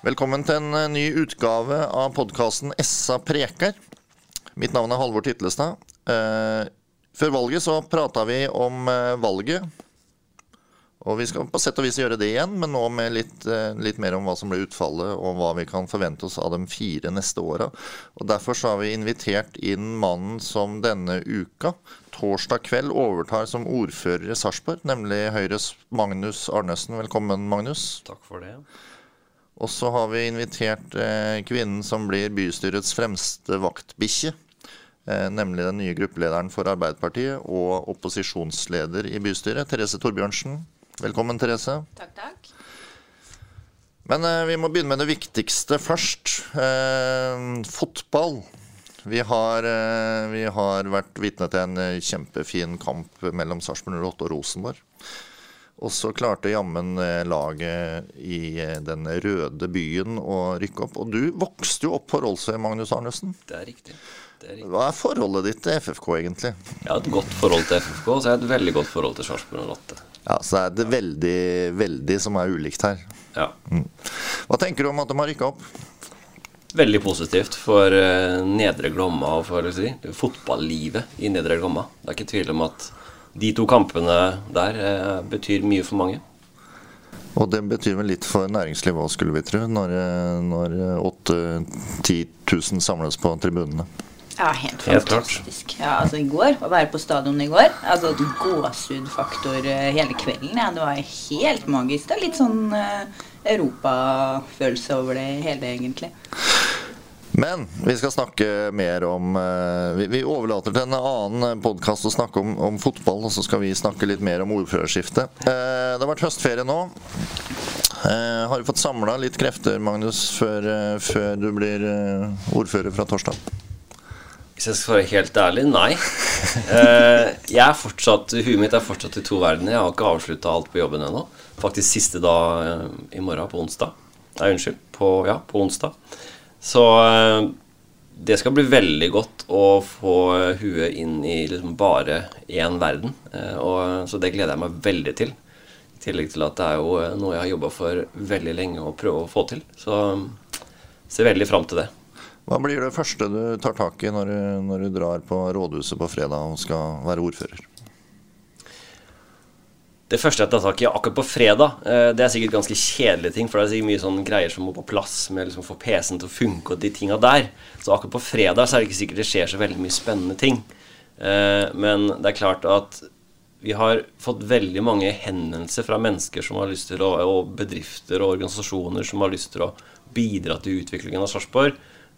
Velkommen til en eh, ny utgave av podkasten Essa preker. Mitt navn er Halvor Titlestad. Eh, før valget så prata vi om eh, valget. Og vi skal på sett og vis gjøre det igjen, men nå med litt, litt mer om hva som ble utfallet, og hva vi kan forvente oss av de fire neste åra. Og Derfor så har vi invitert inn mannen som denne uka, torsdag kveld, overtar som ordfører i Sarpsborg, nemlig Høyres Magnus Arnesen. Velkommen, Magnus. Takk for det. Og så har vi invitert eh, kvinnen som blir bystyrets fremste vaktbikkje. Eh, nemlig den nye gruppelederen for Arbeiderpartiet og opposisjonsleder i bystyret, Therese Torbjørnsen. Velkommen, Therese. Takk, takk. Men eh, vi må begynne med det viktigste først. Eh, fotball. Vi har, eh, vi har vært vitne til en eh, kjempefin kamp mellom Sarpsborg 08 og Rosenborg. Og så klarte jammen eh, laget i eh, den røde byen å rykke opp. Og du vokste jo opp på Rollsøy, Magnus Arnesen. Det er riktig. Det er riktig. Hva er forholdet ditt til FFK, egentlig? Jeg har et godt forhold til FFK, og så jeg har et veldig godt forhold til Sarpsborg 08. Ja, Så det er det veldig, veldig som er ulikt her. Ja. Hva tenker du om at de har rykka opp? Veldig positivt for eh, Nedre Glomma og for si, fotballivet i Nedre Glomma. Det er ikke tvil om at de to kampene der eh, betyr mye for mange. Og det betyr vel litt for næringslivet òg, skulle vi tro, når, eh, når 8000-10 000 samles på tribunene. Ja, helt fantastisk. Ja, altså I går, å være på stadion i går altså Gåsehudfaktor eh, hele kvelden. Ja, det var helt magisk. Det er litt sånn europafølelse over det hele, egentlig. Men vi skal snakke mer om eh, Vi, overlater til en annen podkast å snakke om, om fotball, og så skal vi snakke litt mer om ordførerskiftet. Eh, det har vært høstferie nå. Eh, har du fått samla litt krefter, Magnus, før, eh, før du blir eh, ordfører fra torsdag? Hvis jeg skal være helt ærlig, nei. Eh, jeg er fortsatt, Huet mitt er fortsatt i to verdener. Jeg har ikke avslutta alt på jobben ennå. Faktisk siste dag eh, i morgen, på onsdag. Nei, unnskyld. På, ja, på onsdag. Så eh, det skal bli veldig godt å få huet inn i liksom bare én verden. Eh, og, så det gleder jeg meg veldig til. I tillegg til at det er jo eh, noe jeg har jobba for veldig lenge å prøve å få til. Så ser veldig fram til det. Hva blir det første du tar tak i når når du drar på rådhuset på fredag og skal være ordfører? Det første jeg tar tak i akkurat på fredag, eh, det er sikkert ganske kjedelige ting. For det er sikkert mye sånn greier som må på plass med liksom å få PC-en til å funke og de tinga der. Så akkurat på fredag så er det ikke sikkert det skjer så veldig mye spennende ting. Eh, Men det er klart at vi har fått veldig mange henvendelser fra mennesker som har lyst til å, og bedrifter og organisasjoner som har lyst til å bidra til utviklingen av Sarpsborg.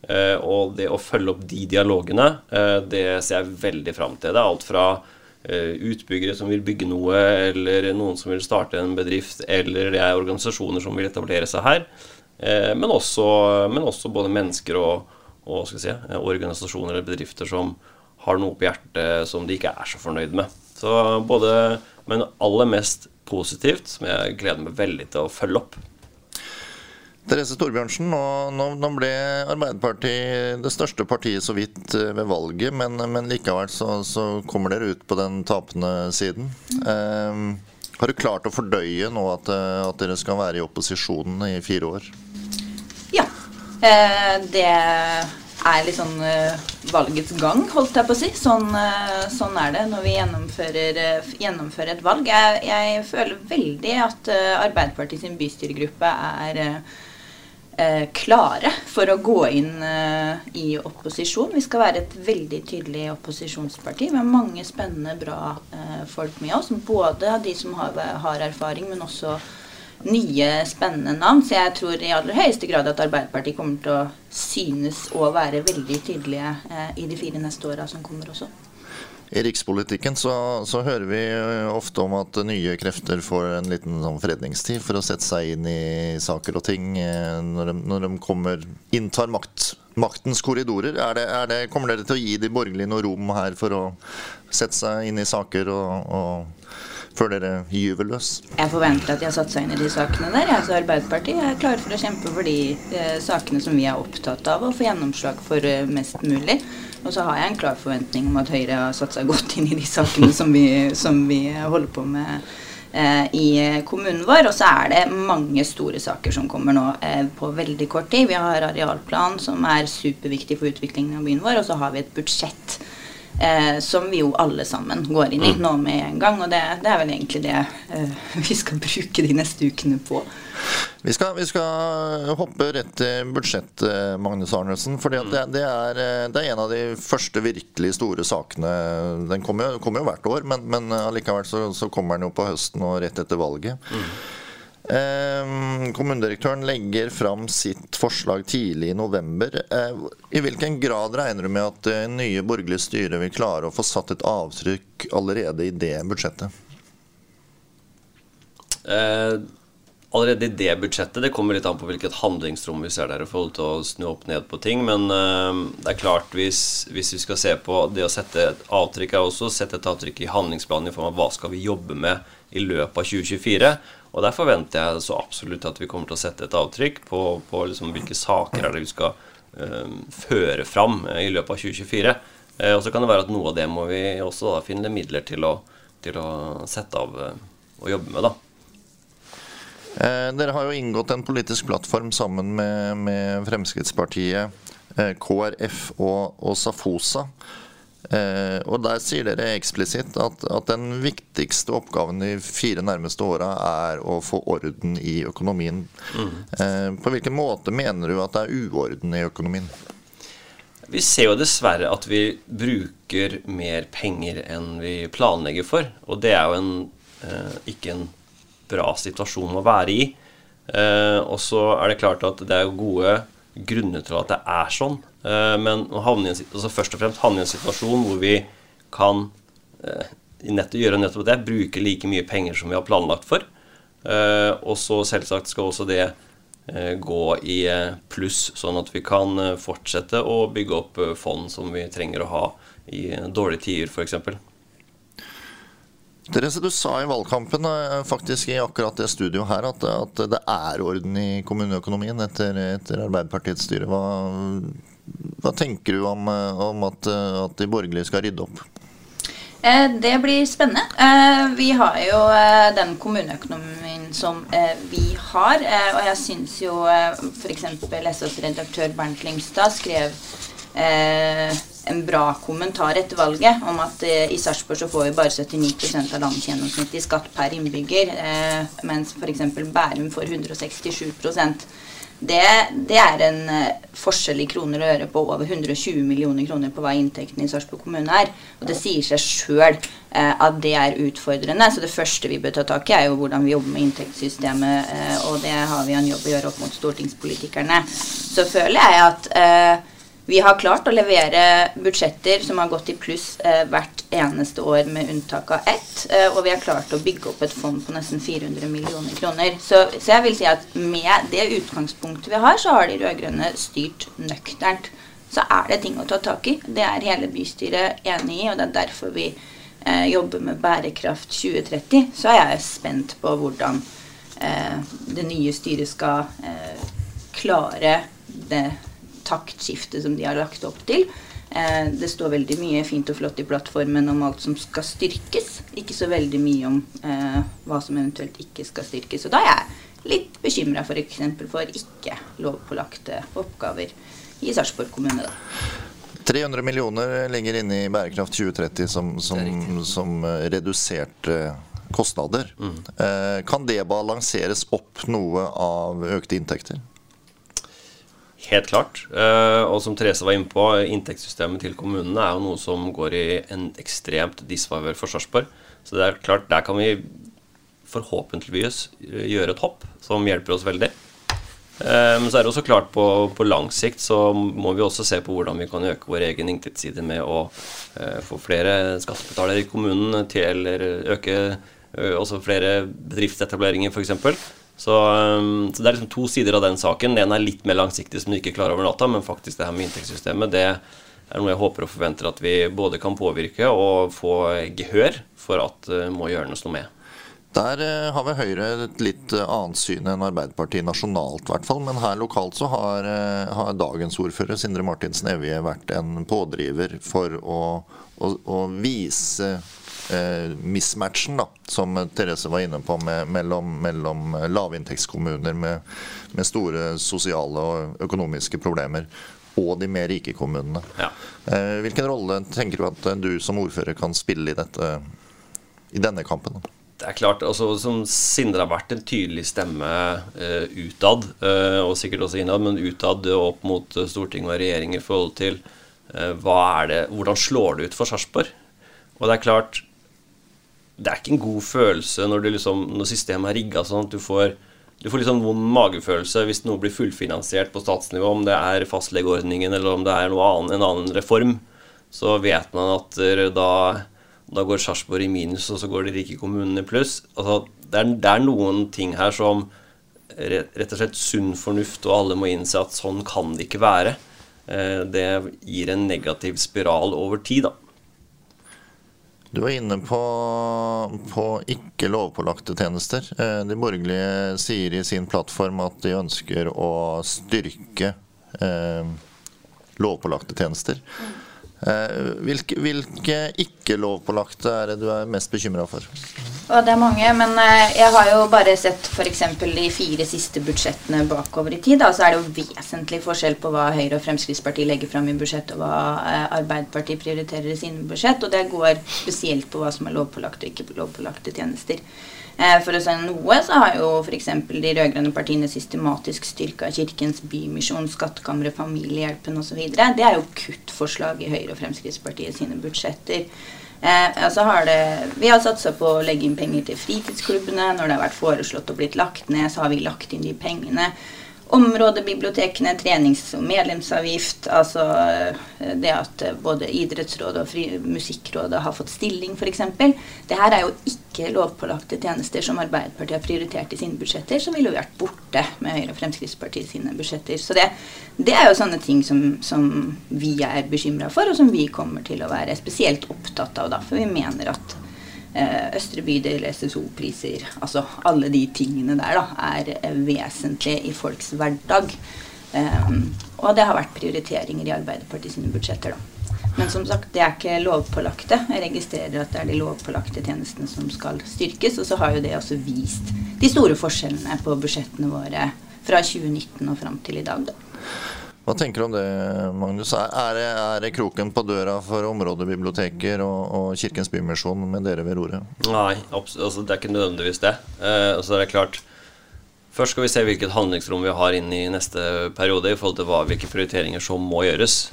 Eh, Og det å følge opp de dialogene, det ser jeg veldig fram til. Det er alt fra utbyggere som vil bygge noe, eller noen som vil starte en bedrift, eller det er organisasjoner som vil etablere seg her. Eh, Men også, men også både mennesker og, og si, eh, organisasjoner eller bedrifter som har noe på hjertet som de ikke er så fornøyd med. Så både, Men aller mest positivt, som jeg gleder meg veldig til å følge opp. Therese Torbjørnsen, nå, nå, ble Arbeiderpartiet det største partiet så vidt eh, ved valget, men, men likevel så, så kommer dere ut på den tapende siden. Eh, har du klart å fordøye nå at, eh, at dere skal være i opposisjonen i fire år? Ja. Eh, det er litt sånn eh, valgets gang, holdt jeg på å si. Sånn, eh, sånn er det når vi gjennomfører, gjennomfører et valg. Jeg, jeg føler veldig at Arbeiderpartiet sin bystyregruppe er eh, klare for å gå inn eh, i opposisjon. Vi skal være et veldig tydelig opposisjonsparti med mange spennende, bra eh, folk med oss. Både de som har, har erfaring, men også nye, spennende navn. Så jeg tror i aller høyeste grad at Arbeiderpartiet kommer til å synes å være veldig tydelige eh, i de fire neste åra som kommer også. I rikspolitikken så, så, hører vi ofte om at nye krefter får en liten sånn fredningstid for å sette seg inn i saker og ting når de, når de kommer, inntar makt, maktens korridorer. Er det, er det, kommer dere til å gi de borgerlige noe rom her for å sette seg inn i saker og, og før dere gyver løs? Jeg forventer at de har satt seg inn i de sakene der. Jeg, altså Arbeiderpartiet er klare for å kjempe for de eh, sakene som vi er opptatt av, og få gjennomslag for eh, mest mulig. Og så har jeg en klar forventning om at Høyre har satt seg godt inn i de sakene som vi, som vi holder på med eh, i kommunen vår. Og så er det mange store saker som kommer nå eh, på veldig kort tid. Vi har arealplan, som er superviktig for utviklingen av byen vår, og så har vi et budsjett eh, som vi jo alle sammen går inn i mm. nå med en gang. Og det, det er vel egentlig det eh, vi skal bruke de neste ukene på. Vi skal, vi skal hoppe rett til budsjett, eh, Magnus Arnesen. For det, det, er, eh, det, er en av de første virkelig store sakene. Den kommer jo, kommer jo hvert år, men, men allikevel så, så, kommer den jo på høsten og rett etter valget. Mm. Eh, kommunedirektøren legger fram sitt forslag tidlig i november. Eh, I hvilken grad regner du med at det nye borgerlige styret vil klare å få satt et avtrykk allerede i det budsjettet? Eh, allerede i det budsjettet Det kommer litt an på hvilket handlingsrom vi ser der i forhold til å snu opp ned på ting. Men eh, det er klart, hvis, hvis, vi skal se på det å sette et avtrykk, er også sette et avtrykk i handlingsplanen i form av hva skal vi jobbe med i løpet av 2024. Og der forventer jeg så absolutt at vi kommer til å sette et avtrykk på, på liksom hvilke saker er det vi skal eh, føre fram eh, i løpet av 2024. Eh, og så kan det være at noe av det må vi også da, finne midler til å, til å sette av og jobbe med, da. Eh, dere har jo inngått en politisk plattform sammen med, med Fremskrittspartiet, eh, KrF og, og Safosa. Eh, og Der sier dere eksplisitt at, at, den viktigste oppgaven de fire nærmeste åra er å få orden i økonomien. Mm. På hvilken måte mener du at det er uorden i økonomien? Vi ser jo dessverre at vi bruker mer penger enn vi planlegger for. Og det er jo en, eh, ikke en bra situasjon å være i. Og så er det klart at det er gode grunner til at det er sånn. Eh, men havne altså først og fremst havne i en situasjon hvor vi kan eh, nettopp gjøre nettopp det, bruke like mye penger som vi har planlagt for. Eh, og så selvsagt skal også det gå i pluss, sånn at vi kan fortsette å bygge opp fond som vi trenger å ha i dårlige tider, f.eks. Therese, du sa i valgkampen faktisk i akkurat det studioet her at, at det er orden i kommuneøkonomien etter, etter Arbeiderpartiets styre. Hva, hva tenker du om, eh, om at, eh, at, de borgerlige skal rydde opp? Eh, det blir spennende. Vi har jo den kommuneøkonomien som vi har. Og jeg syns jo f.eks. SOs redaktør Bernt Lyngstad skrev en bra kommentar etter valget om at i Sarpsborg så får vi bare 79% av landsgjennomsnittet i skatt per innbygger, mens f.eks. Bærum får 167 det, det, er en uh, forskjell i kroner og øre på over 120 millioner kroner på hva inntektene i Sarpsborg kommune er. Og det sier seg sjøl eh, at det er utfordrende. Så det første vi bør ta tak i, er jo hvordan vi jobber med inntektssystemet. Eh, og det har vi en jobb å gjøre opp mot stortingspolitikerne. Så føler jeg at vi har klart å levere budsjetter som har gått i pluss eh, hvert eneste år, med unntak av ett. Eh, og vi har klart å bygge opp et fond på nesten 400 millioner kroner. Så, så, jeg vil si at med det utgangspunktet vi har, så har de rød-grønne styrt nøkternt. Så er det ting å ta tak i. Det er hele bystyret enig i, og det er derfor vi eh, jobber med Bærekraft 2030. Så er jeg spent på hvordan eh, det nye styret skal eh, klare det taktskifte som de har lagt opp til. Eh, det står veldig mye fint og flott i plattformen om alt som skal styrkes. Ikke så veldig mye om eh, hva som eventuelt ikke skal styrkes. Og da er jeg litt bekymra f.eks. For, for ikke lovpålagte oppgaver i Sarpsborg kommune. da. 300 millioner ligger inne i Bærekraft 2030 som, som, som eh, reduserte kostnader. Mm. Eh, kan det balanseres opp noe av økte inntekter? Helt klart. Uh, og som Therese var inne på, inntektssystemet til kommunene er jo noe som går i en ekstremt disfavør for Sarpsborg. Så det er klart, der kan vi forhåpentligvis gjøre et hopp som hjelper oss veldig. Eh, men så er det også klart på, på, lang sikt så må vi også se på hvordan vi kan øke vår egen inntektsside med å få flere skattebetalere i kommunen til eller øke også flere bedriftsetableringer f.eks. Så, um, så, det er liksom to sider av den saken. Den ene er litt mer langsiktig, som du ikke klarer over natta, men faktisk det her med inntektssystemet, det er noe jeg håper og forventer at vi både kan påvirke og få gehør for at uh, må gjøres noe med. Der eh, har vi Høyre et litt eh, annet syn enn Arbeiderpartiet nasjonalt, i hvert fall. Men her lokalt så har, eh, har dagens ordfører Sindre Martinsen Evje vært en pådriver for å, å, å vise eh, mismatchen da, som Therese var inne på, med, mellom, mellom, lavinntektskommuner med, med, store sosiale og økonomiske problemer og de mer rike kommunene. Ja. Eh, hvilken rolle tenker du at du som ordfører kan spille i, dette, i denne kampen? Da? Det er klart, altså, som Sindre har vært en tydelig stemme uh, utad, uh, og sikkert også innad, men utad opp mot uh, storting og regjering i forhold til er det, hvordan slår det ut for Sarpsborg. Og det er klart Det er ikke en god følelse når, liksom, når systemet er rigga sånn at du får du får liksom vond magefølelse hvis noe blir fullfinansiert på statsnivå, om det er fastlegeordningen eller om det er annen, en annen reform. Så vet man at da da går Sarpsborg i minus, og så går de rike kommunene i pluss. Altså, det, er, det, er, noen ting her som rett og slett sunn fornuft, og alle må innse at sånn kan det ikke være. Eh, det gir en negativ spiral over tid, da. Du var inne på, på ikke lovpålagte tjenester. Eh, de borgerlige sier i sin plattform at de ønsker å styrke eh, lovpålagte tjenester. Eh, hvilke, hvilke ikke-lovpålagte er det du er mest bekymra for? Og det er mange, men eh, jeg har jo bare sett f.eks. de fire siste budsjettene bakover i tid. Da, så er det jo vesentlig forskjell på hva Høyre og Fremskrittspartiet legger fram i budsjett, og hva eh, Arbeiderpartiet prioriterer i sine budsjett. Og det går spesielt på hva som er lovpålagte og ikke lovpålagte tjenester. Eh, for å si noe så har jo f.eks. de rød-grønne partiene systematisk styrka Kirkens Bymisjon, Skattkammeret, Familiehjelpen osv. Det er jo kuttforslag i Høyre og Fremskrittspartiet sine budsjetter. Eh, altså har det, vi har satsa på å legge inn penger til fritidsklubbene. Når det har vært foreslått og blitt lagt ned, så har vi lagt inn de pengene områdebibliotekene, trenings- og medlemsavgift, altså eh, det at eh, både idrettsrådet og fri Musikkrådet har fått stilling f.eks. Det her er jo ikke lovpålagte tjenester som Arbeiderpartiet har prioritert i sine budsjetter, som ville vært borte med Høyre og Fremskrittspartiet sine budsjetter. Så det, det er jo sånne ting som, som vi er bekymra for, og som vi kommer til å være spesielt opptatt av, da, for vi mener at Østre bydel, SSO-priser Altså alle de tingene der da, er eh, vesentlige i folks hverdag. Um, og det har vært prioriteringer i Arbeiderpartiet sine budsjetter, da. Men som sagt, det er ikke lovpålagte. Jeg registrerer at det er de lovpålagte tjenestene som skal styrkes. Og så har jo det også vist de store forskjellene på budsjettene våre fra 2019 og fram til i dag, da. Hva tenker du om det, Magnus? Er er det kroken på døra for områdebiblioteker og, og Kirkens Bymisjon med dere ved roret? Nei, altså, det er ikke nødvendigvis det. Eh, altså, det er klart Først skal vi se hvilket handlingsrom vi har inn i neste periode i forhold til hva, hvilke prioriteringer som må gjøres.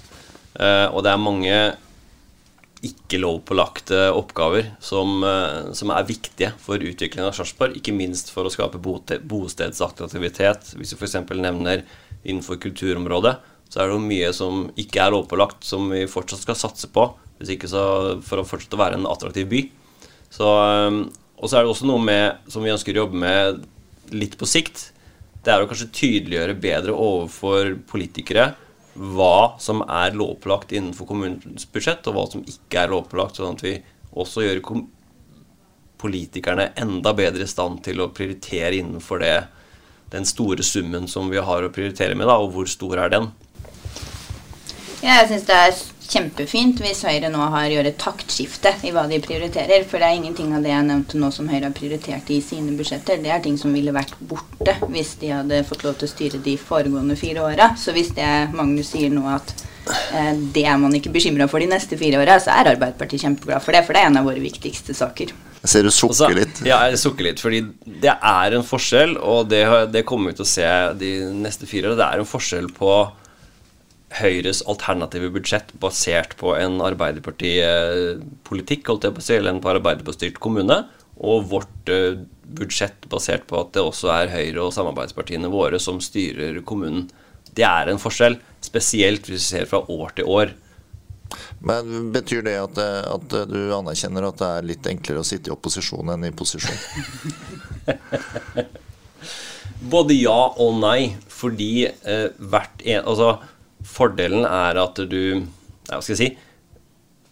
Eh, og det er mange ikke lovpålagte oppgaver som, eh, som, er viktige for utviklingen av Sarpsborg. Ikke minst for å skape bostedsaktivitet. Hvis vi f.eks. nevner innenfor kulturområdet, så er det jo mye som ikke er lovpålagt, som vi fortsatt skal satse på. Hvis ikke så for å fortsette å være en attraktiv by. Så, um, og så er det også noe med, som vi ønsker å jobbe med litt på sikt. Det er å kanskje tydeliggjøre bedre overfor politikere hva som er lovpålagt innenfor kommunens budsjett, og hva som ikke er lovpålagt, sånn at vi også gjør politikerne enda bedre i stand til å prioritere innenfor det den store summen som vi har å prioritere med, da, og hvor stor er den? Ja, jeg syns det er kjempefint hvis Høyre nå har gjort et taktskifte i hva de prioriterer. For det er ingenting av det jeg nevnte nå som Høyre har prioritert i sine budsjetter. Det er ting som ville vært borte hvis de hadde fått lov til å styre de foregående fire åra. Så hvis det Magnus sier nå at eh, det er man ikke bekymra for de neste fire åra, så er Arbeiderpartiet kjempeglad for det. For det er en av våre viktigste saker. Jeg ser du sukker litt. Ja, jeg sukker litt, fordi det er en forskjell, og det, det kommer vi til å se de neste fire årene. Det er en forskjell på Høyres alternative budsjett basert på en Arbeiderpartipolitikk, holdt jeg på å si, eller en på Arbeiderpartistyrt kommune, og vårt uh, budsjett basert på at det også er Høyre og samarbeidspartiene våre som styrer kommunen. Det er en forskjell, spesielt hvis vi ser fra år til år. Men Betyr det at, at, du anerkjenner at det er litt enklere å sitte i opposisjon enn i posisjon? Både ja og nei, fordi eh, hvert en Altså, fordelen er at du Hva skal jeg si?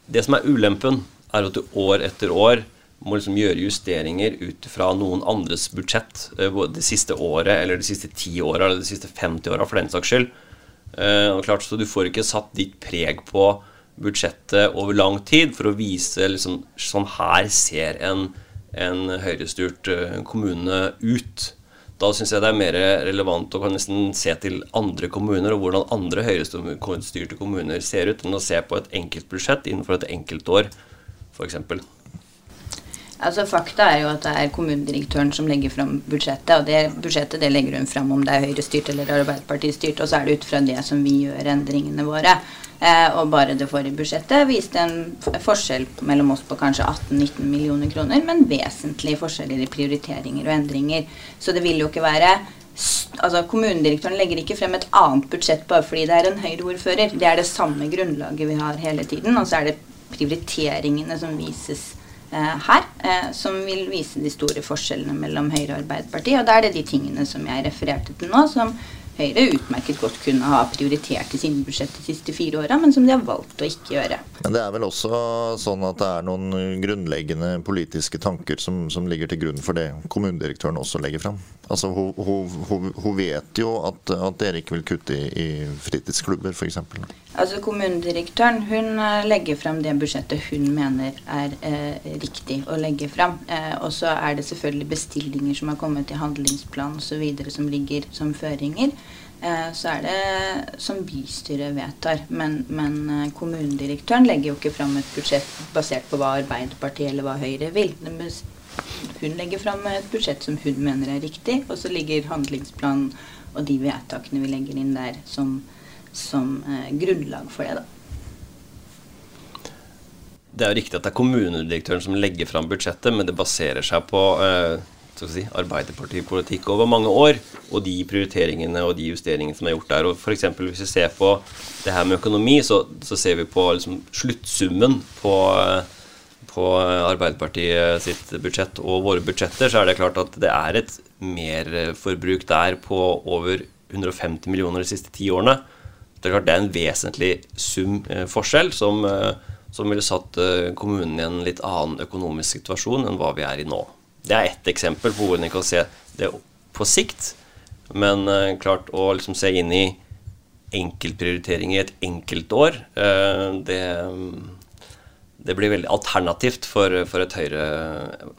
Det som er ulempen, er at du år etter år må liksom gjøre justeringer ut fra noen andres budsjett Både det siste året, eller de siste ti åra, eller de siste 50 åra, for den saks skyld. Eh, og klart, Så du får ikke satt ditt preg på budsjettet over lang tid for å vise liksom Sånn her ser en, en høyrestyrt eh, kommune ut. Da syns jeg det er mer relevant å nesten se til andre kommuner og hvordan andre høyrestyrte kommuner ser ut, enn å se på et enkelt budsjett innenfor et enkeltår, f.eks. Altså Fakta er jo at det er kommunedirektøren som legger fram budsjettet. Og det budsjettet det legger hun fram om det er Høyre-styrt eller Arbeiderparti-styrt. Og så er det ut fra det som vi gjør endringene våre. Eh, og bare det forrige budsjettet viste en forskjell mellom oss på kanskje 18-19 millioner kroner, men vesentlige forskjeller i prioriteringer og endringer. Så det vil jo ikke være altså Kommunedirektøren legger ikke frem et annet budsjett bare fordi det er en Høyre-ordfører. Det er det samme grunnlaget vi har hele tiden, og så er det prioriteringene som vises her, eh, som vil vise de store forskjellene mellom Høyre og Arbeiderpartiet. Og da er det de tingene som jeg refererte til nå, som Høyre utmerket godt kunne ha prioritert i sine budsjett de siste fire åra, men som de har valgt å ikke gjøre. Men det er vel også sånn at det er noen grunnleggende politiske tanker som, som ligger til grunn for det kommunedirektøren også legger fram. Altså, hun, hun, hun vet jo at, at, dere ikke vil kutte i, i fritidsklubber, f.eks. Altså, kommunedirektøren hun eh, legger frem det budsjettet hun mener er eh, riktig å legge frem. Eh, og så er det selvfølgelig bestillinger som har kommet i handlingsplan osv. som ligger som føringer. Eh, så er det som bystyret vedtar. Men, men, eh, kommunedirektøren legger jo ikke fram et budsjett basert på hva Arbeiderpartiet eller hva Høyre vil. Hun legger fram et budsjett som hun mener er riktig, og så ligger handlingsplanen og de vedtakene vi legger inn der, som, som eh, grunnlag for det. da. Det er jo riktig at det er kommunedirektøren som legger fram budsjettet, men det baserer seg på eh, si, Arbeiderpartipolitikk over mange år, og de prioriteringene og de justeringene som er gjort der. Og eksempel, Hvis vi ser på det her med økonomi, så, så ser vi på liksom, sluttsummen på, på Arbeiderpartiet sitt budsjett og våre budsjetter, så er det klart at det er et merforbruk der på over 150 millioner de siste ti årene. Det er klart det er en vesentlig sum eh, forskjell som, eh, som ville satt eh, kommunen i en litt annen økonomisk situasjon enn hva vi er i nå. Det er ett eksempel på hvordan vi kan se det på sikt. Men klart å liksom se inn i enkeltprioriteringer i et enkeltår, uh, det, det blir veldig alternativt for, for et Høyre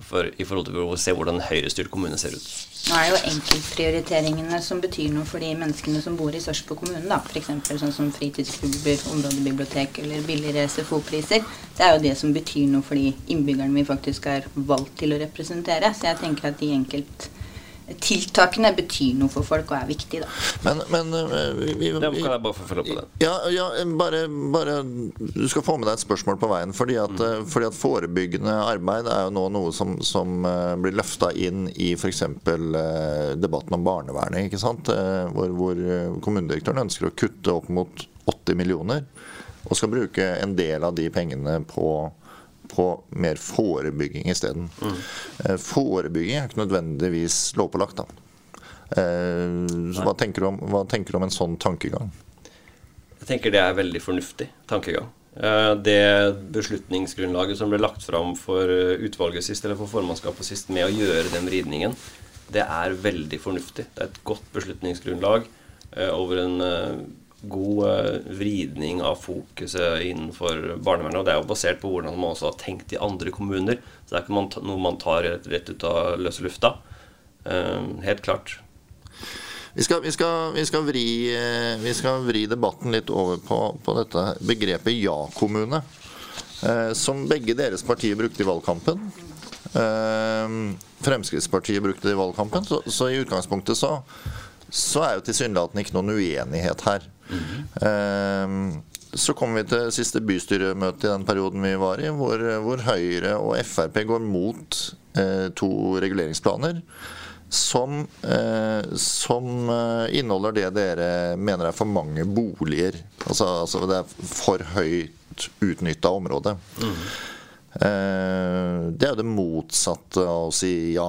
for, i forhold til å se hvordan en høyrestyrt kommune ser ut. Nå er det jo enkeltprioriteringene som betyr noe for de menneskene som bor i Sarpsborg kommune. da. F.eks. sånn som fritidsklubber, områdebibliotek eller billigere SFO-priser. Det er jo det som betyr noe for de innbyggerne vi faktisk er valgt til å representere. Så jeg tenker at de enkelt tiltakene betyr noe for folk og er viktig, da. Men, men eh, vi, vi, vi, Kan jeg bare få følge opp på det? Ja, ja bare, bare, Du skal få med deg et spørsmål på veien. Fordi at, mm. fordi at forebyggende arbeid er jo nå noe som, som uh, blir løfta inn i f.eks. Debatten om barnevernet. ikke sant? Hvor, hvor kommunedirektøren ønsker å kutte opp mot 80 millioner. Og skal bruke en del av de pengene på på mer forebygging isteden. Mm. Eh, forebygging er ikke nødvendigvis lovpålagt. da. Eh, så hva tenker, om, hva tenker, du om, en sånn tankegang? Jeg tenker det er veldig fornuftig tankegang. Eh, det beslutningsgrunnlaget som ble lagt fram for utvalget sist, eller for formannskapet sist, med å gjøre den vridningen, det er veldig fornuftig. Det er et godt beslutningsgrunnlag over en god uh, vridning av fokuset innenfor barnevernet. Og det er jo basert på hvordan man også har tenkt i andre kommuner. Så det er ikke noe man tar rett ut av løse lufta. Uh, helt klart. Vi skal, vi, skal, vi, skal vri, eh, vi skal, vri, debatten litt over på, på dette begrepet ja-kommune. Som begge deres partier brukte i valgkampen. Fremskrittspartiet brukte det i valgkampen. Så, så i utgangspunktet så så er jo tilsynelatende ikke noen uenighet her. Mm så kommer vi til siste bystyremøte i den perioden vi var i, hvor, hvor Høyre og Frp går mot eh, to reguleringsplaner som, eh, som eh, inneholder det dere mener er for mange boliger. Altså, altså det er for høyt utnytta område. Mm. Eh, det er jo det motsatte av å si ja.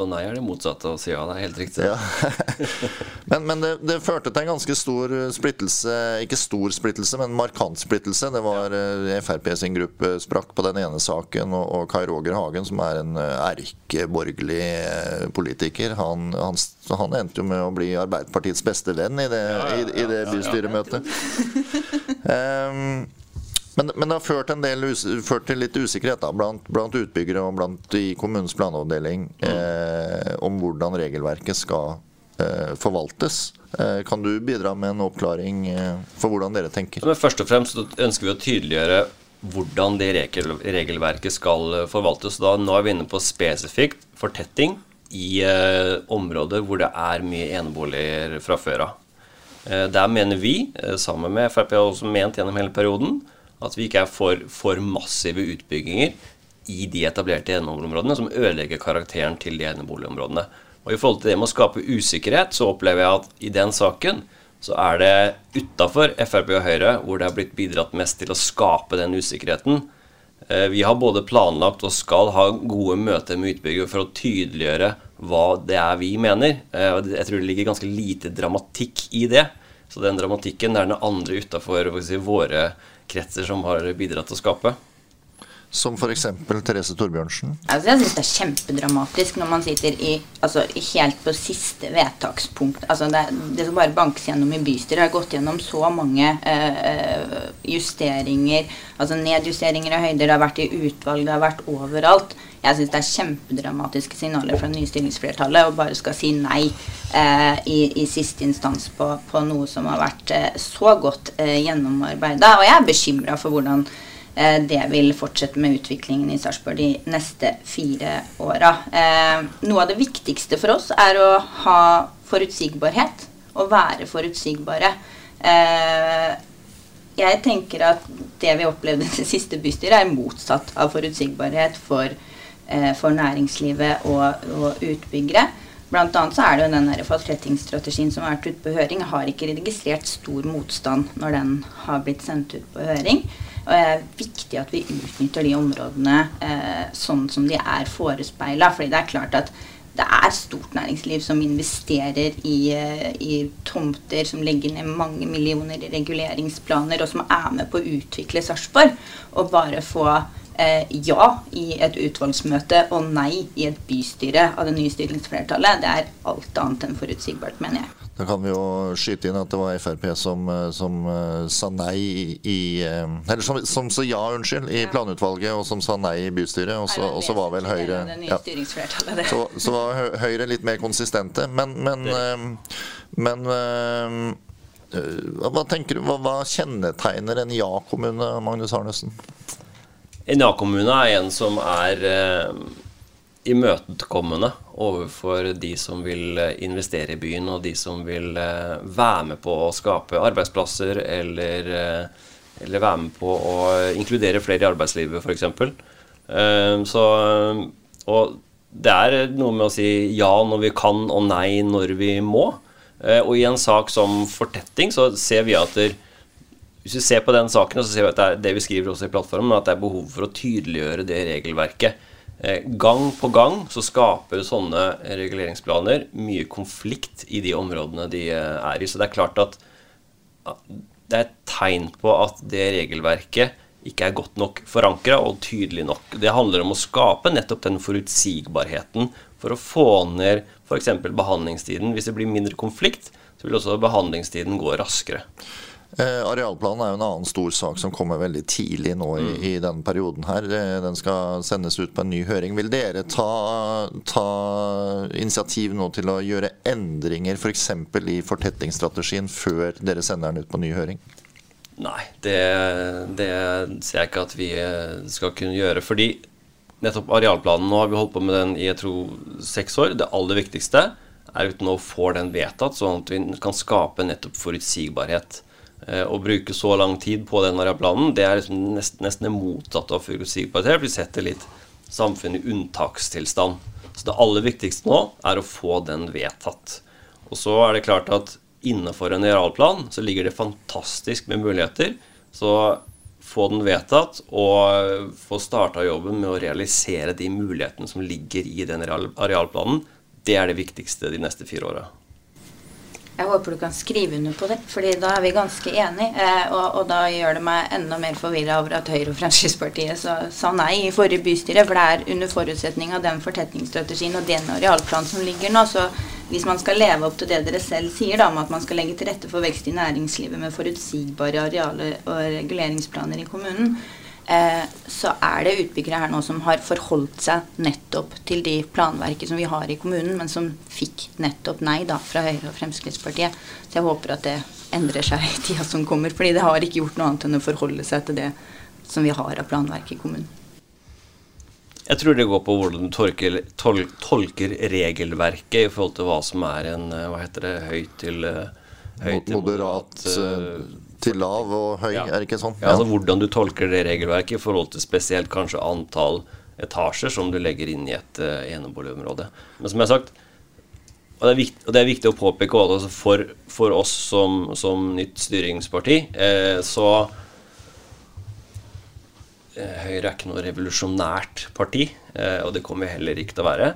Og nei er det motsatte av å si ja. Det er helt riktig. Ja. men, men det, det, førte til en ganske stor splittelse. Ikke stor splittelse, men markant splittelse. Det var ja. Eh, Frp sin gruppe sprakk på den ene saken, og, og Kai Roger Hagen, som er en eh, erkeborgerlig politiker, han, han, han, endte jo med å bli Arbeiderpartiets beste venn i det, ja, i, i det bystyremøtet. um, Men, men, det har ført, del, ført, til litt usikkerhet da, blant, blant, utbyggere og blant i kommunens planavdeling eh, om hvordan regelverket skal eh, forvaltes. Eh, kan du bidra med en oppklaring eh, for hvordan dere tenker? Men først og fremst ønsker vi å tydeliggjøre hvordan det regel, regelverket skal eh, forvaltes. Da, nå er vi inne på spesifikt fortetting i eh, områder hvor det er mye eneboliger fra før av. Der mener vi, sammen med Frp, har også ment gjennom hele perioden, at vi ikke er for, for massive utbygginger i de etablerte eneboligområdene som ødelegger karakteren til de eneboligområdene. Og I forhold til det med å skape usikkerhet, så opplever jeg at i den saken så er det utafor Frp og Høyre hvor det har blitt bidratt mest til å skape den usikkerheten. Eh, vi har både planlagt og skal ha gode møter med utbygger for å tydeliggjøre hva det er vi mener. Eh, Jeg tror det ligger ganske lite dramatikk i det. Så den dramatikken er den andre utafor si, våre kretser som har bidratt til å skape. Som f.eks. Therese Torbjørnsen? Altså, jeg syns det er kjempedramatisk når man sitter i, altså, helt på siste vedtakspunkt. Altså, det, det, som bare bankes gjennom i bystyret, har gått gjennom så mange øh, justeringer. Altså nedjusteringer av høyder. Det har vært i utvalg, det har vært overalt. Jeg syns det er kjempedramatiske signaler fra det nye stillingsflertallet og bare skal si nei uh, i, i, siste instans på, på, noe som har vært uh, så godt gjennomarbeida. Og jeg er bekymra for hvordan det vil fortsette med utviklingen i Sarpsborg de neste fire åra. Eh, noe av det viktigste for oss er å ha forutsigbarhet og være forutsigbare. Eh, jeg tenker at det vi opplevde i siste bystyret, er motsatt av forutsigbarhet for, for næringslivet og, og utbyggere. Blant annet så er det jo den fastrettingsstrategien som har vært ute på høring. Har ikke registrert stor motstand når den har blitt sendt ut på høring. Og det er viktig at vi utnytter de områdene eh, sånn som de er forespeila. fordi det er klart at det er stort næringsliv som investerer i, eh, i, tomter, som legger ned mange millioner i reguleringsplaner, og som er med på å utvikle Sarpsborg. Og bare få eh, ja i et utvalgsmøte og nei i et bystyre av det nye styringsflertallet, det er alt annet enn forutsigbart, mener jeg. Da kan vi jo skyte inn at det var Frp som, eh, som uh, sa nei i eh, Eller som, som sa ja, unnskyld, i planutvalget, og som sa nei i bystyret. Og så, og så var vel Høyre ja. så, så, var Høyre litt mer konsistente. Men, men, men hva tenker du, hva, hva kjennetegner en ja-kommune, Magnus Arnesen? En ja-kommune er en som er imøtekommende overfor de som vil eh, investere i byen, og de som vil eh, være med på å skape arbeidsplasser eller, eh, eller være med på å inkludere flere i arbeidslivet, f.eks. Så Og det er noe med å si ja når vi kan, og nei når vi må. Og i en sak som fortetting så ser vi at der, hvis vi ser på den saken, så ser vi at det, er, det vi skriver også i plattformen, at det er behov for å tydeliggjøre det regelverket gang på gang så skaper sånne reguleringsplaner mye konflikt i de områdene de eh, er i. Så det er klart at det er et tegn på at det regelverket ikke er godt nok forankra og tydelig nok. Det handler om å skape nettopp den forutsigbarheten for å få ned f.eks. behandlingstiden. Hvis det blir mindre konflikt, så vil også behandlingstiden gå raskere. Eh, arealplanen er jo en annen stor sak som kommer veldig tidlig nå i, mm. i denne perioden her. Eh, den skal sendes ut på en ny høring. Vil dere ta, ta initiativ nå til å gjøre endringer f.eks. For i fortettingsstrategien før dere sender den ut på ny høring? Nei, det, det ser jeg ikke at vi eh, skal kunne gjøre. Fordi nettopp arealplanen Nå har vi holdt på med den i jeg tror seks år. Det aller viktigste er uten å få den vedtatt, sånn at vi kan skape nettopp forutsigbarhet. Eh, å bruke så lang tid på den arealplanen, det er liksom nesten, nesten det motsatte av forutsigbarhet. Vi setter litt samfunnet i unntakstilstand. Så det aller viktigste nå er å få den vedtatt. Og så er det klart at innenfor en arealplan så ligger det fantastisk med muligheter. Så få den vedtatt og få starta jobben med å realisere de mulighetene som ligger i den arealplanen, det er det viktigste de neste fire åra. Jeg håper du kan skrive under på det, fordi da er vi ganske enige. Eh, og, og, da gjør det meg enda mer forvirra over at Høyre og Fremskrittspartiet sa, nei i forrige bystyre. For det er under forutsetning av den fortetningsstrategien og den arealplanen som ligger nå. Så hvis man skal leve opp til det dere selv sier, da, om at man skal legge til rette for vekst i næringslivet med forutsigbare areale- og reguleringsplaner i kommunen, Eh, så er det utbyggere her nå som har forholdt seg nettopp til de planverket som vi har i kommunen, men som fikk nettopp nei da fra Høyre og Fremskrittspartiet. Så jeg håper at det endrer seg i tida som kommer, fordi det har ikke gjort noe annet enn å forholde seg til det som vi har av planverk i kommunen. Jeg tror det går på hvordan du tolker, tol, tolker regelverket i forhold til hva som er en eh, hva heter det, høyt til, eh, høyt til moderat, moderat til lav og høy, ja. er det ikke sånn? Ja. altså Hvordan du tolker det regelverket i forhold til spesielt kanskje antall etasjer som du legger inn i et uh, eneboligområde. Men som jeg har sagt, og det er viktig, det er viktig å påpeke også, altså for, for, oss som, som nytt styringsparti, eh, så eh, Høyre er ikke noe revolusjonært parti, eh, og det kommer heller ikke til å være.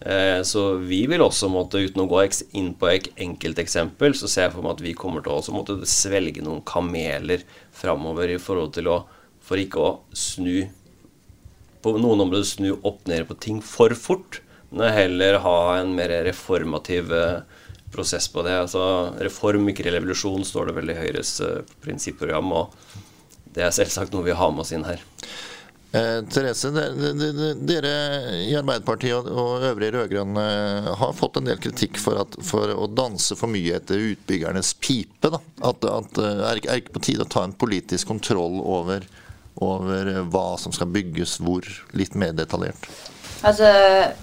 Eh, så vi vil også måtte, uten å gå inn på et enkelteksempel, så ser jeg for meg at vi kommer til å måtte svelge noen kameler framover i forhold til å For ikke å snu på noen områder snu opp ned på ting for fort, men heller ha en mer reformativ eh, prosess på det. Altså reform, ikke revolusjon, står det veldig i Høyres eh, prinsipprogram, og det er selvsagt noe vi har med oss inn her. Eh, Therese, dere i Arbeiderpartiet og øvrige rød-grønne har fått en del kritikk for, at, for, å danse for mye etter utbyggernes pipe. At, at eh, er det ikke på tide å ta en politisk kontroll over, over hva som skal bygges hvor, litt mer detaljert? Altså,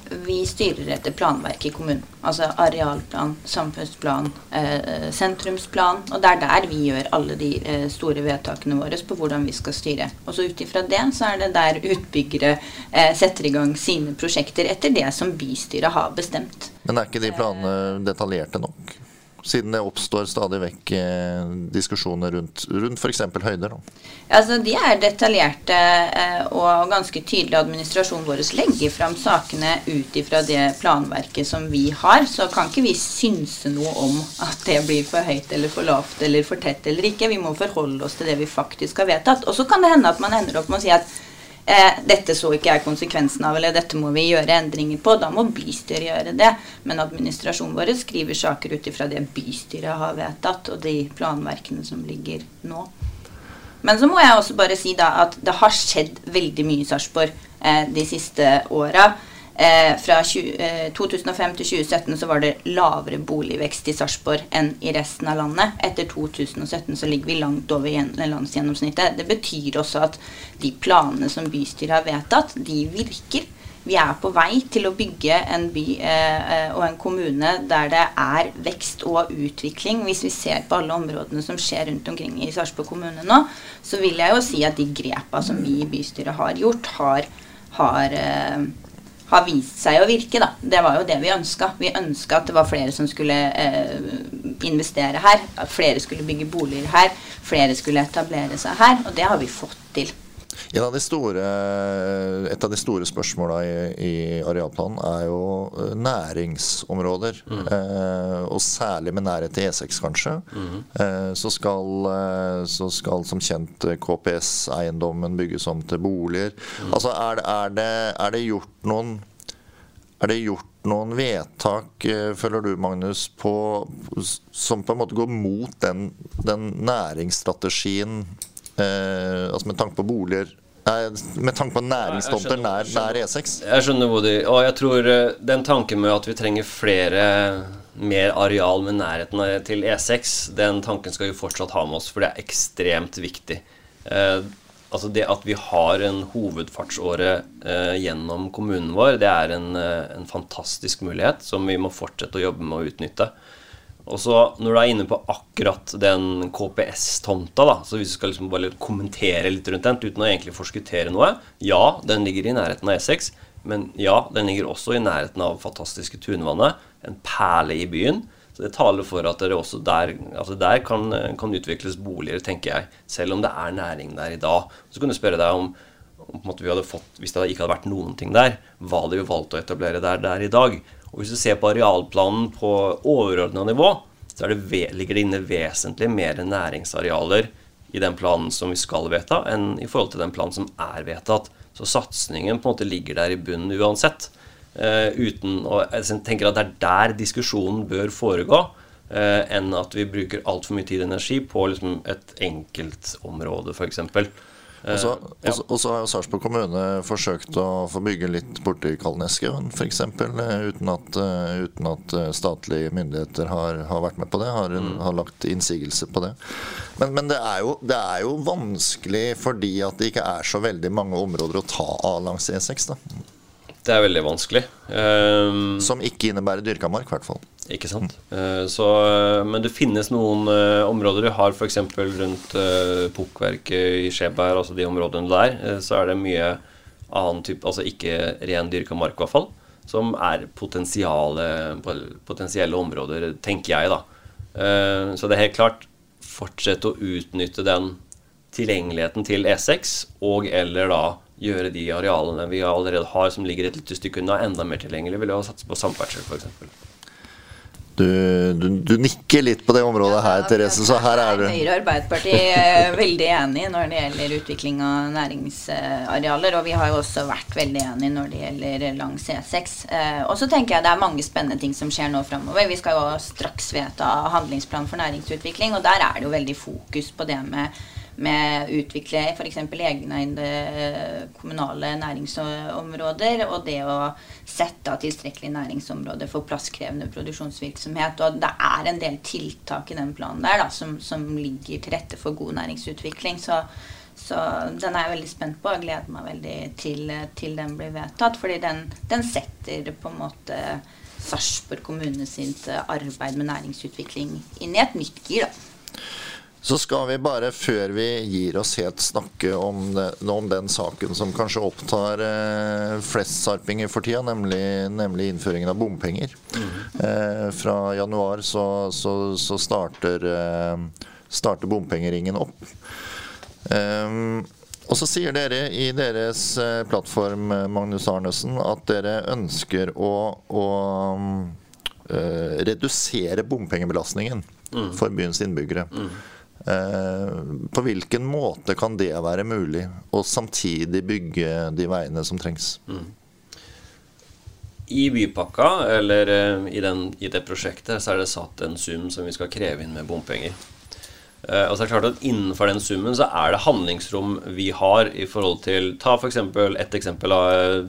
Vi styrer etter planverket i kommunen. Altså arealplan, samfunnsplan, eh, sentrumsplan. Og det er der vi gjør alle de eh, store vedtakene våre på hvordan vi skal styre. Og så ut ifra det så er det der utbyggere eh, setter i gang sine prosjekter etter det som bystyret har bestemt. Men er ikke de planene detaljerte nok? Siden det oppstår stadig vekk eh, diskusjoner rundt, rundt f.eks. høyder? Da. Altså, de er detaljerte, eh, og ganske tydelige. administrasjonen vår legger fram sakene ut ifra det planverket som vi har. Så kan ikke vi synse noe om at det blir for høyt eller for lavt eller for tett eller ikke. Vi må forholde oss til det vi faktisk har vedtatt. Og så kan det hende at man ender opp med å si at eh, dette så ikke jeg konsekvensen av, eller dette må vi gjøre endringer på. Da må bystyret gjøre det. Men administrasjonen vår skriver saker ut ifra det bystyret har vedtatt, og de planverkene som ligger nå. Men så må jeg også bare si da at det har skjedd veldig mye i Sarpsborg eh, de siste åra. Eh, fra 20, eh, 2005 til 2017 så var det lavere boligvekst i Sarpsborg enn i resten av landet. Etter 2017 så ligger vi langt over landsgjennomsnittet. Det betyr også at de planene som bystyret har vedtatt, de virker. Vi er på vei til å bygge en by eh, eh, og en kommune der det er vekst og utvikling. Hvis vi ser på alle områdene som skjer rundt omkring i Sarpsborg kommune nå, så vil jeg jo si at de grepa som vi i bystyret har gjort, har, har eh, har vist seg å virke. Da. Det var jo det vi ønska. Vi ønska at det var flere som skulle eh, investere her. At flere skulle bygge boliger her. Flere skulle etablere seg her. Og det har vi fått til. Av store, et av de store spørsmåla i, i, arealplanen er jo eh, næringsområder. Mm. Eh, og særlig med nærhet til E6, kanskje. Mm. Eh, så, skal, eh, så, skal, som kjent KPS-eiendommen bygges om til boliger. Mm. Altså er, er, det, er, det, gjort noen er det gjort noen vedtak, eh, føler du Magnus, på, som på en måte går mot den, den næringsstrategien eh, altså med tanke på boliger med tanke på næringstomter nær, nær E6? Jeg skjønner Bodi, Og jeg tror eh, den tanken med at vi trenger flere mer areal med nærheten til E6, den tanken skal vi fortsatt ha med oss, for det er ekstremt viktig. Eh, altså Det at vi har en hovedfartsåre eh, gjennom kommunen vår, det er en, eh, en, fantastisk mulighet som vi må fortsette å jobbe med å utnytte. Og så Når du er inne på akkurat den KPS-tomta, da så hvis du skal liksom bare kommentere litt rundt den uten å egentlig forskuttere noe Ja, den ligger i nærheten av E6, men ja, den ligger også i nærheten av fantastiske Tunvannet, en perle i byen. Så det taler for at dere også der, altså der kan, kan, utvikles boliger, tenker jeg. Selv om det er næring der i dag. Så kan du spørre deg om, om fått, hvis det ikke hadde vært noen ting der, hva hadde vi valgt å etablere der, der i dag? Og Hvis du ser på arealplanen på overordna nivå, så det, ligger det inne vesentlig mer næringsarealer i den planen som vi skal vedta, enn i forhold til den planen som er vedtatt. Så satsingen på en måte ligger der i bunnen uansett. Uh, uten å, jeg tenker at det er der diskusjonen bør foregå, uh, enn at vi bruker altfor mye tid og energi på liksom, et enkeltområde, f.eks. Og så eh, har jo Sarpsborg kommune forsøkt å få bygge litt borti Kalneskauen f.eks. Eh, uten, at, eh, uten at statlige myndigheter har, har, vært med på det, har, mm. har lagt innsigelse på det. Men, men det, er jo, det, er jo, vanskelig fordi at det ikke er så veldig mange områder å ta av langs E6. da. Det er veldig vanskelig. Um, Som ikke innebærer dyrka mark, i hvert fall. Ikke sant. Uh, så, men det finnes noen uh, områder. Du har f.eks. rundt uh, pukkverket i Skjeberg, altså de områdene der, uh, så er det mye annen type, altså ikke ren dyrka mark, i hvert fall, som er potensielle områder, tenker jeg, da. så det er helt klart fortsette å utnytte den tilgjengeligheten til E6, og eller da gjøre de arealene vi allerede har, som ligger et lite stykke unna, enda mer tilgjengelig Ville å satse på samferdsel, f.eks. Du, du, du, nikker litt på det området her, ja, Therese, så her er du. Høyre og Arbeiderpartiet er veldig enige når det gjelder utvikling av næringsarealer. Og vi har jo også vært veldig enige når det gjelder lang C6. Eh, og så tenker jeg det er mange spennende ting som skjer nå framover. Vi skal jo straks vedta handlingsplan for næringsutvikling, og der er det jo veldig fokus på det med med å utvikle f.eks. egeneide kommunale næringsområder, og det å sette av tilstrekkelig næringsområde for plasskrevende produksjonsvirksomhet. Og det er en del tiltak i den planen der da, som, som ligger til rette for god næringsutvikling. Så, så den er jeg veldig spent på og gleder meg veldig til, til den blir vedtatt. Fordi den, den setter på en måte Sarpsborg kommune sitt arbeid med næringsutvikling inn i et nytt gir. da. Så skal vi bare, før vi gir oss helt, snakke om, det, om den saken som kanskje opptar eh, flest sarpinger for tida, nemlig, nemlig innføringen av bompenger. Eh, fra januar så, så, så starter, eh, starter, bompengeringen opp. Eh, og så sier dere i deres eh, plattform, Magnus Arnesen, at dere ønsker å, å eh, redusere bompengebelastningen mm. for byens innbyggere. Mm. Eh, på hvilken måte kan det være mulig, å samtidig bygge de veiene som trengs? Mm. I bypakka, eller eh, i, den, i, det prosjektet, så er det satt en sum som vi skal kreve inn med bompenger. Uh, og så er det klart at Innenfor den summen så er det handlingsrom vi har i forhold til Ta f.eks. et eksempel av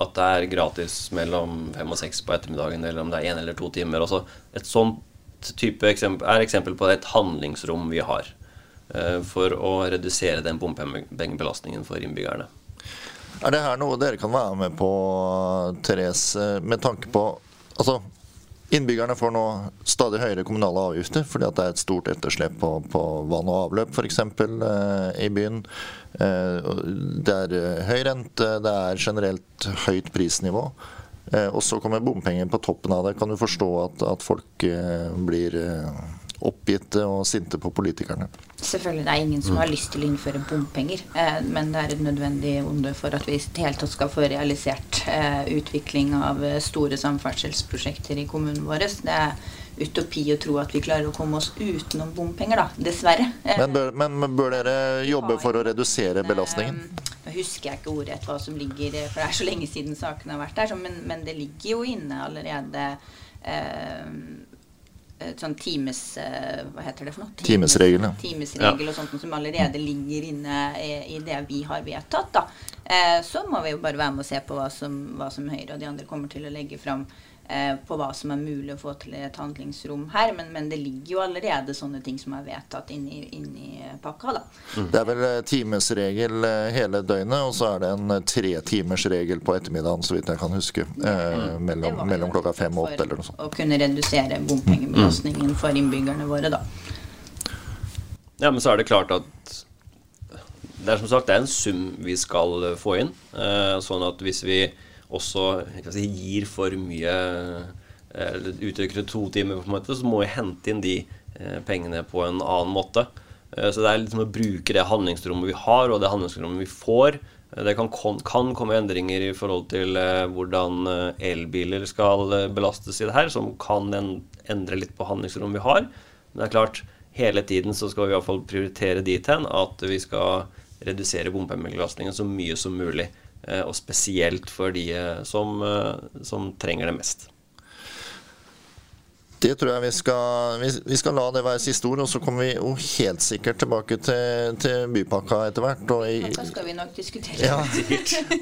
at det er gratis mellom fem og seks på ettermiddagen, eller om det er én eller to timer. Også et sånt eksempel, er eksempel på et handlingsrom vi har uh, for å redusere den bompengebelastningen for innbyggerne. Er det her noe dere kan være med på, Therese, med tanke på Altså, innbyggerne får nå stadig høyere kommunale avgifter fordi at det er et stort etterslep på, på vann og avløp f.eks. Eh, i byen. Eh, det er høy rente, det er generelt høyt prisnivå. Eh, og så kommer bompenger på toppen av det. Kan du forstå at, at folk eh, blir eh, oppgitte og sinte på politikerne? Selvfølgelig. Det er ingen som har lyst til å innføre bompenger. Men det er et nødvendig onde for at vi i det hele tatt skal få realisert utvikling av store samferdselsprosjekter i kommunen vår. Det er utopi å tro at vi klarer å komme oss utenom bompenger, da. Dessverre. Men bør, men bør dere jobbe for å redusere belastningen? Nå husker jeg ikke ordrett hva som ligger For det er så lenge siden saken har vært der. Men, men det ligger jo inne allerede eh, sånn times eh, Hva heter det for noe? Timesregel. Ja. Timesregel og sånt som allerede ligger inne i, i det vi har vedtatt. da. Eh, så må vi jo bare være med og se på hva som, hva som Høyre og de andre kommer til å legge fram eh, på hva som er mulig å få til i et handlingsrom her. Men, men det ligger jo allerede sånne ting som er vedtatt inni, inni pakka. da. Det er vel eh, timesregel eh, hele døgnet, og så er det en tretimersregel på ettermiddagen, så vidt jeg kan huske. Eh, mellom, mellom klokka fem og åtte, eller noe sånt. Å kunne redusere bompengebelastningen for innbyggerne våre, da. Ja, men så er det klart at det er som sagt det er en sum vi skal få inn. Eh, sånn at hvis vi også si, gir for mye eh, eller uttrykker det to timer, på en måte, så må vi hente inn de eh, pengene på en annen måte. Eh, så det er liksom å bruke det handlingsrommet vi har, og det handlingsrommet vi får. Det kan, kan komme endringer i forhold til hvordan elbiler skal belastes i det her, som kan endre litt på handlingsrommet vi har. Men det er klart, hele tiden så skal vi i hvert fall prioritere dit hen at vi skal redusere bompengebelastningen så mye som mulig. Eh, Og spesielt for de eh, som, eh, som trenger det mest. Det tror jeg vi skal, vi, vi skal la det være siste ord, og så kommer vi jo helt sikkert tilbake til, til bypakka etter hvert. Og, i, Da skal vi nok diskutere. ja,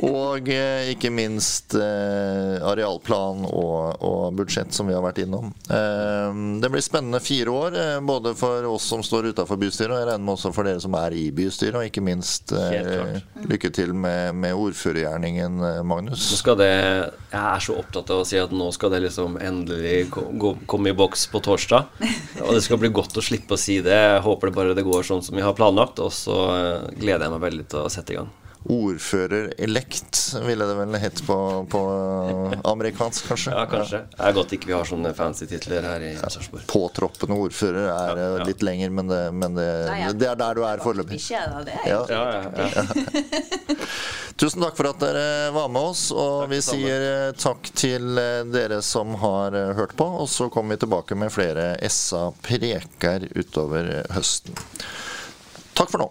og eh, ikke minst eh, arealplan og, og budsjett, som vi har vært innom. Eh, det blir spennende fire år, eh, både for oss som står utafor bystyret, og jeg regner med også for dere som er i bystyret. Og ikke minst eh, lykke til med, med ordførergjerningen, eh, Magnus. Nå skal det Jeg er så opptatt av å si at nå skal det liksom endelig komme i boks på torsdag. Og det skal bli godt å slippe å si det. Jeg håper det bare det går sånn som vi har planlagt. Og så eh, gleder jeg meg veldig til å sette i gang. Ordfører-elekt ville det vel hett på, på amerikansk, kanskje? Ja, kanskje. Det er godt ikke vi har sånne fancy titler her i Sarpsborg. Påtroppende ordfører er Ja, ja. litt lenger, men, det, men det, Nei, det er der du er foreløpig. Ja. Ja, ja, ja. Tusen takk for at dere var med oss, og Takk vi sier eh, takk til eh, dere som har eh, hørt på. Og så kommer vi tilbake med flere SA Preker utover høsten. Takk for nå.